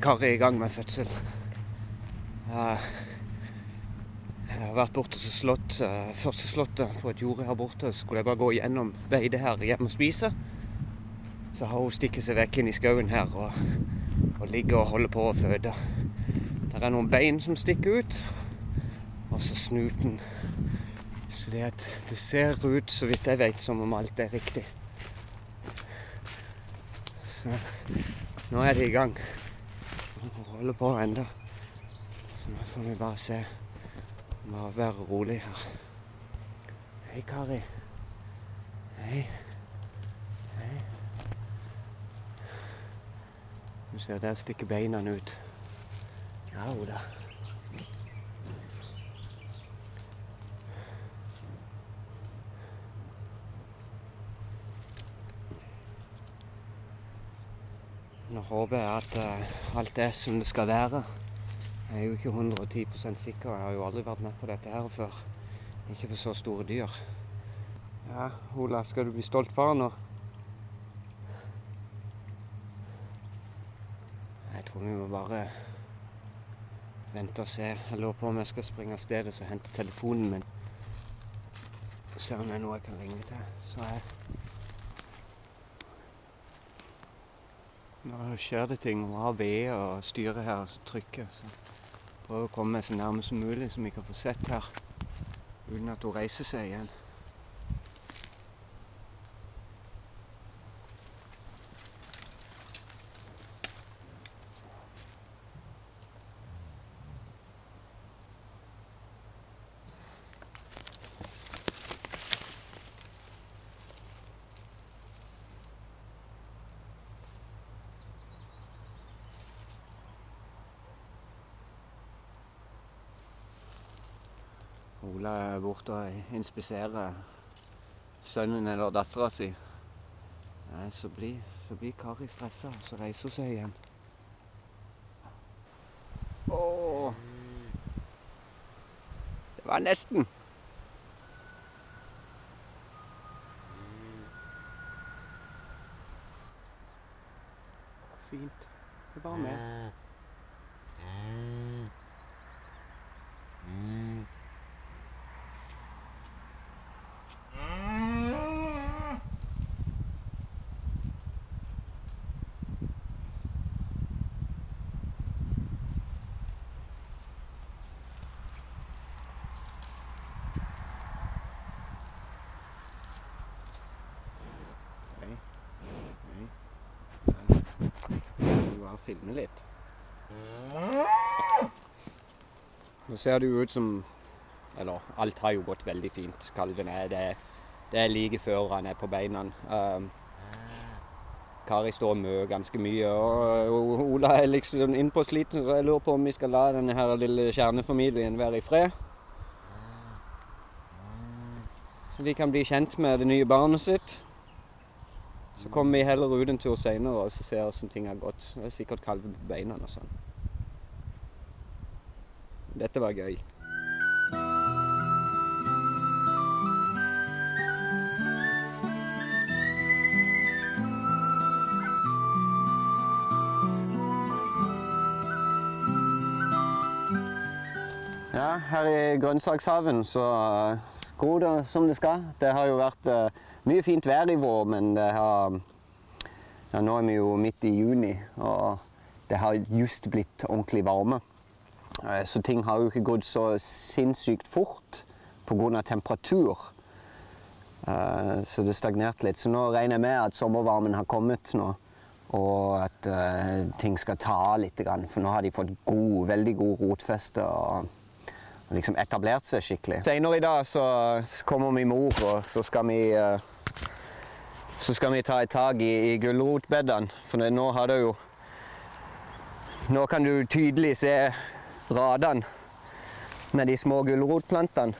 er Kari i gang med fødsel. Jeg har vært borte til slått eh, første slottet på et jorde her borte. Så skulle jeg bare gå gjennom beite her hjem og spise. Så har hun stikket seg vekk inn i skauen her og, og ligger og holder på å føde. Der er noen bein som stikker ut, og så snuten. Så det, det ser ut, så vidt jeg vet, som om alt er riktig. Så nå er det i gang. Hun holder på ennå. Så nå får vi bare se. Må være rolig her. Hei, Kari. Hei. Hei. Du ser der stikker beina ut. Ja, Oda. Nå håper jeg at uh, alt er som det skal være. Jeg er jo ikke 110% sikker. Jeg har jo aldri vært med på dette her før. Ikke på så store dyr. Ja, Ola, skal du bli stolt far nå? Jeg tror vi må bare vente og se. Jeg lurer på om jeg skal springe av sted og hente telefonen min. Se om det er noe jeg kan ringe til. Så jeg Nå skjer det ting. Hun har ved og styret her og trykker. Så prøver å komme meg så nærme som mulig, så vi kan få sett her uten at hun reiser seg igjen. Ola er borte og inspiserer sønnen eller dattera si. Nei, så blir, så blir Kari stressa, så reiser hun seg igjen. Åh. Det var nesten. Fint. Det er bare med. Bare filme litt. Nå ser det jo ut som Eller alt har jo gått veldig fint. Kalven er det, det er like før han er på beina. Um, Kari står mø ganske mye, og Ola er liksom innpå sliten, så jeg lurer på om vi skal la denne her lille kjernefamilien være i fred. Så de kan bli kjent med det nye barnet sitt. Så kommer vi heller ut en tur seinere og så ser hvordan ting har gått. Det er sikkert kalver på beina og sånn. Dette var gøy. Ja, her i grønnsakshaven så gror det som det skal. Det har jo vært uh, mye fint vær i vår, men det har ja, Nå er vi jo midt i juni, og det har just blitt ordentlig varme. Eh, Så ting har jo ikke gått så sinnssykt fort pga. temperatur. Eh, Så det stagnerte litt. Så nå regner jeg med at sommervarmen har kommet nå. Og at eh, ting skal ta av litt. For nå har de fått god, veldig god rotfeste liksom etablert seg skikkelig. Senere i dag så kommer min mor, og så skal vi eh, så skal vi ta et tak i, i gulrotbedene. For nå har det jo Nå kan du tydelig se radene med de små gulrotplantene.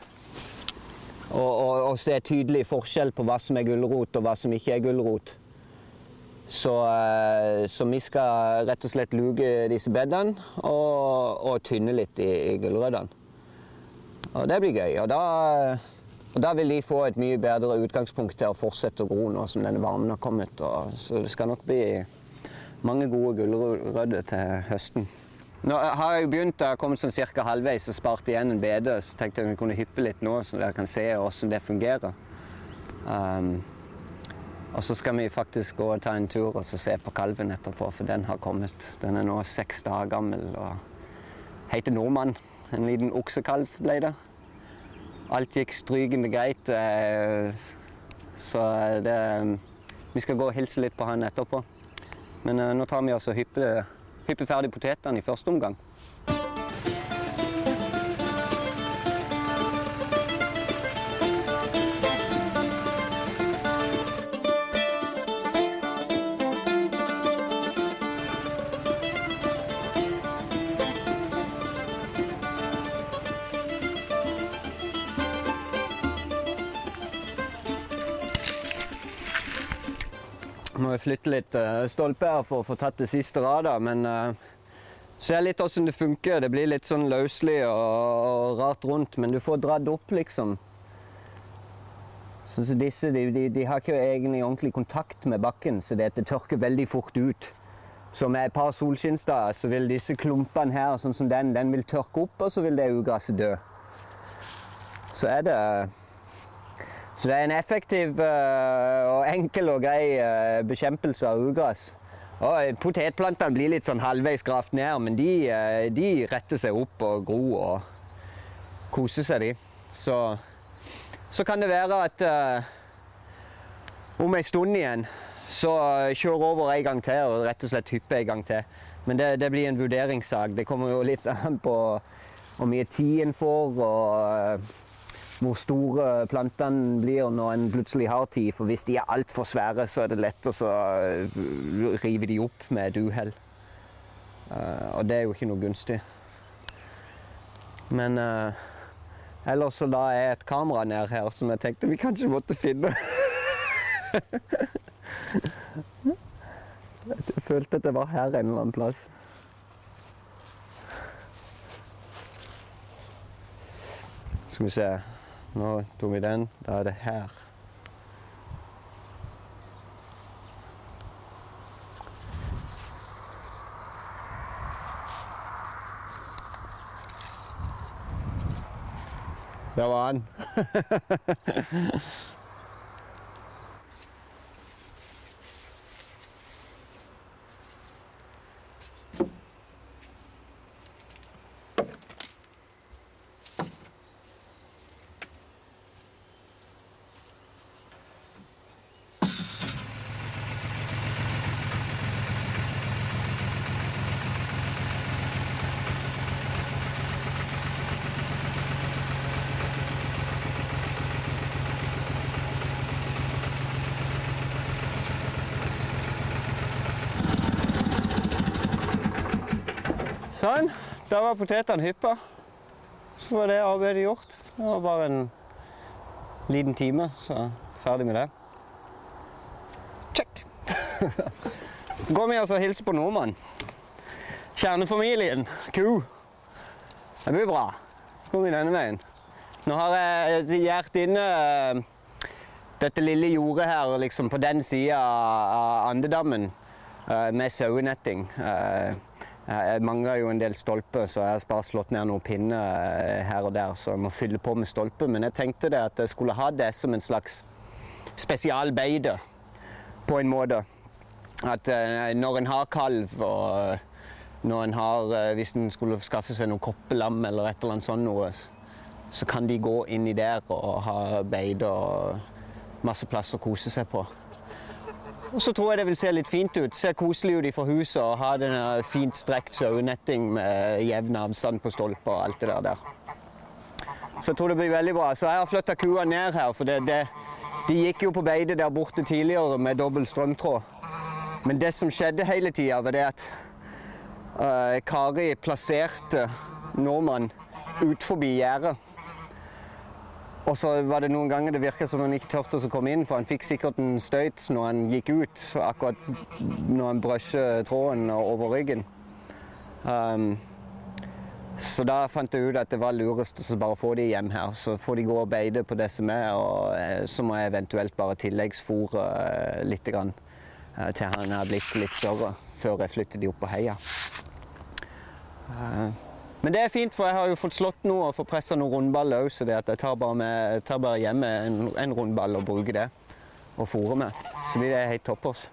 Og, og, og se tydelig forskjell på hva som er gulrot og hva som ikke er gulrot. Så, eh, så vi skal rett og slett luke disse bedene og, og tynne litt i, i gulrøttene. Og det blir gøy. Og da, og da vil de få et mye bedre utgangspunkt til å fortsette å gro nå som denne varmen har kommet. Og, så det skal nok bli mange gode gulrøtter til høsten. Nå har jeg begynt, jeg har kommet sånn cirka halvveis og spart igjen en bede, så tenkte jeg vi kunne hyppe litt nå, så dere kan se hvordan det fungerer. Um, og så skal vi faktisk gå og ta en tur og se på kalven etterpå, for den har kommet. Den er nå seks dager gammel og heter Nordmann. En liten oksekalv ble det. Alt gikk strykende greit, eh, så det Vi skal gå og hilse litt på han etterpå. Men eh, nå tar vi oss og hypper, hypper ferdig potetene i første omgang. Må jeg flytte litt uh, stolpe her for å få tatt det siste radet, men uh, ser litt åssen det funker. Det blir litt sånn løselig og, rart rundt, men du får dratt opp, liksom. Sånn som disse, de, de, de, har ikke egentlig ordentlig kontakt med bakken, så det tørker veldig fort ut. Så med et par solskinnsdager så vil disse klumpene her, sånn som den, den vil tørke opp, og så vil det ugresset dø. Så er det så det er en effektiv uh, og enkel og grei uh, bekjempelse av ugress. Og Potetplantene blir litt sånn halvveis gravd ned, men de, uh, de, retter seg opp og gror og koser seg, de. Så, så kan det være at om en stund igjen så kjører over en gang til og rett og slett hypper en gang til. Men det, det blir en vurderingssak. Det kommer jo litt an på hvor mye tid en får. og hvor store plantene blir når en plutselig har tid. For hvis de er altfor svære, så er det lett å uh, rive de opp med et uhell. Uh, og det er jo ikke noe gunstig. Men ellers så la jeg et kamera ned her som jeg tenkte vi kanskje måtte finne. jeg følte at det var her en eller annen plass. Skal vi se nå tok vi den. Da er det her. Der var han. Sånn. Da var potetene hyppa. Så var det arbeidet gjort. Det var bare en liten time, så ferdig med det. Check. Går vi altså og hilser på nordmann. Kjernefamilien. Ku. Det blir bra. Går vi denne veien. Nå har jeg gjært inne eh, dette lille jordet her liksom på den sida av andedammen eh, med sauenetting. Eh, jeg mangler jo en del stolper, så jeg har bare slått ned noen pinner eh, her og der, så jeg må fylle på med stolper. Men jeg tenkte det at jeg skulle ha det som en slags spesialbeide, på en måte. At eh, når en har kalv, og når en har Hvis en skulle skaffe seg noen koppelam eller et eller annet sånt noe, så kan de gå inni der og ha beide og masse plass å kose seg på. Og så tror jeg det vil se litt fint ut. Ser koselig ut fra huset og ha denne fint strekt sauenetting med jevn avstand på stolper og alt det der. der. Så jeg tror det blir veldig bra. Så jeg har flytta kua ned her, for det, det, de gikk jo på beite der borte tidligere med dobbel strømtråd. Men det som skjedde hele tida, var det at uh, Kari plasserte nordmann ut forbi gjerdet. Og så var det noen ganger det virka som han ikke turte å komme inn, for han fikk sikkert en støyt når han gikk ut, akkurat når han brøsjet tråden over ryggen. Um, så da fant jeg ut at det var lurest å bare få de hjem her. Så får de gå og beide på det som er, og eh, så må jeg eventuelt bare tilleggsfòre eh, litt. Grann. eh, til han er blitt litt større, før jeg flytter de opp på heia. Eh, Men det er fint, for jeg har jo fått slått noe og fått pressa noen rundballer òg, så det at jeg tar bare, med, tar bare hjemme en, en rundball og bruker det og fôrer med. Så blir det helt toppers.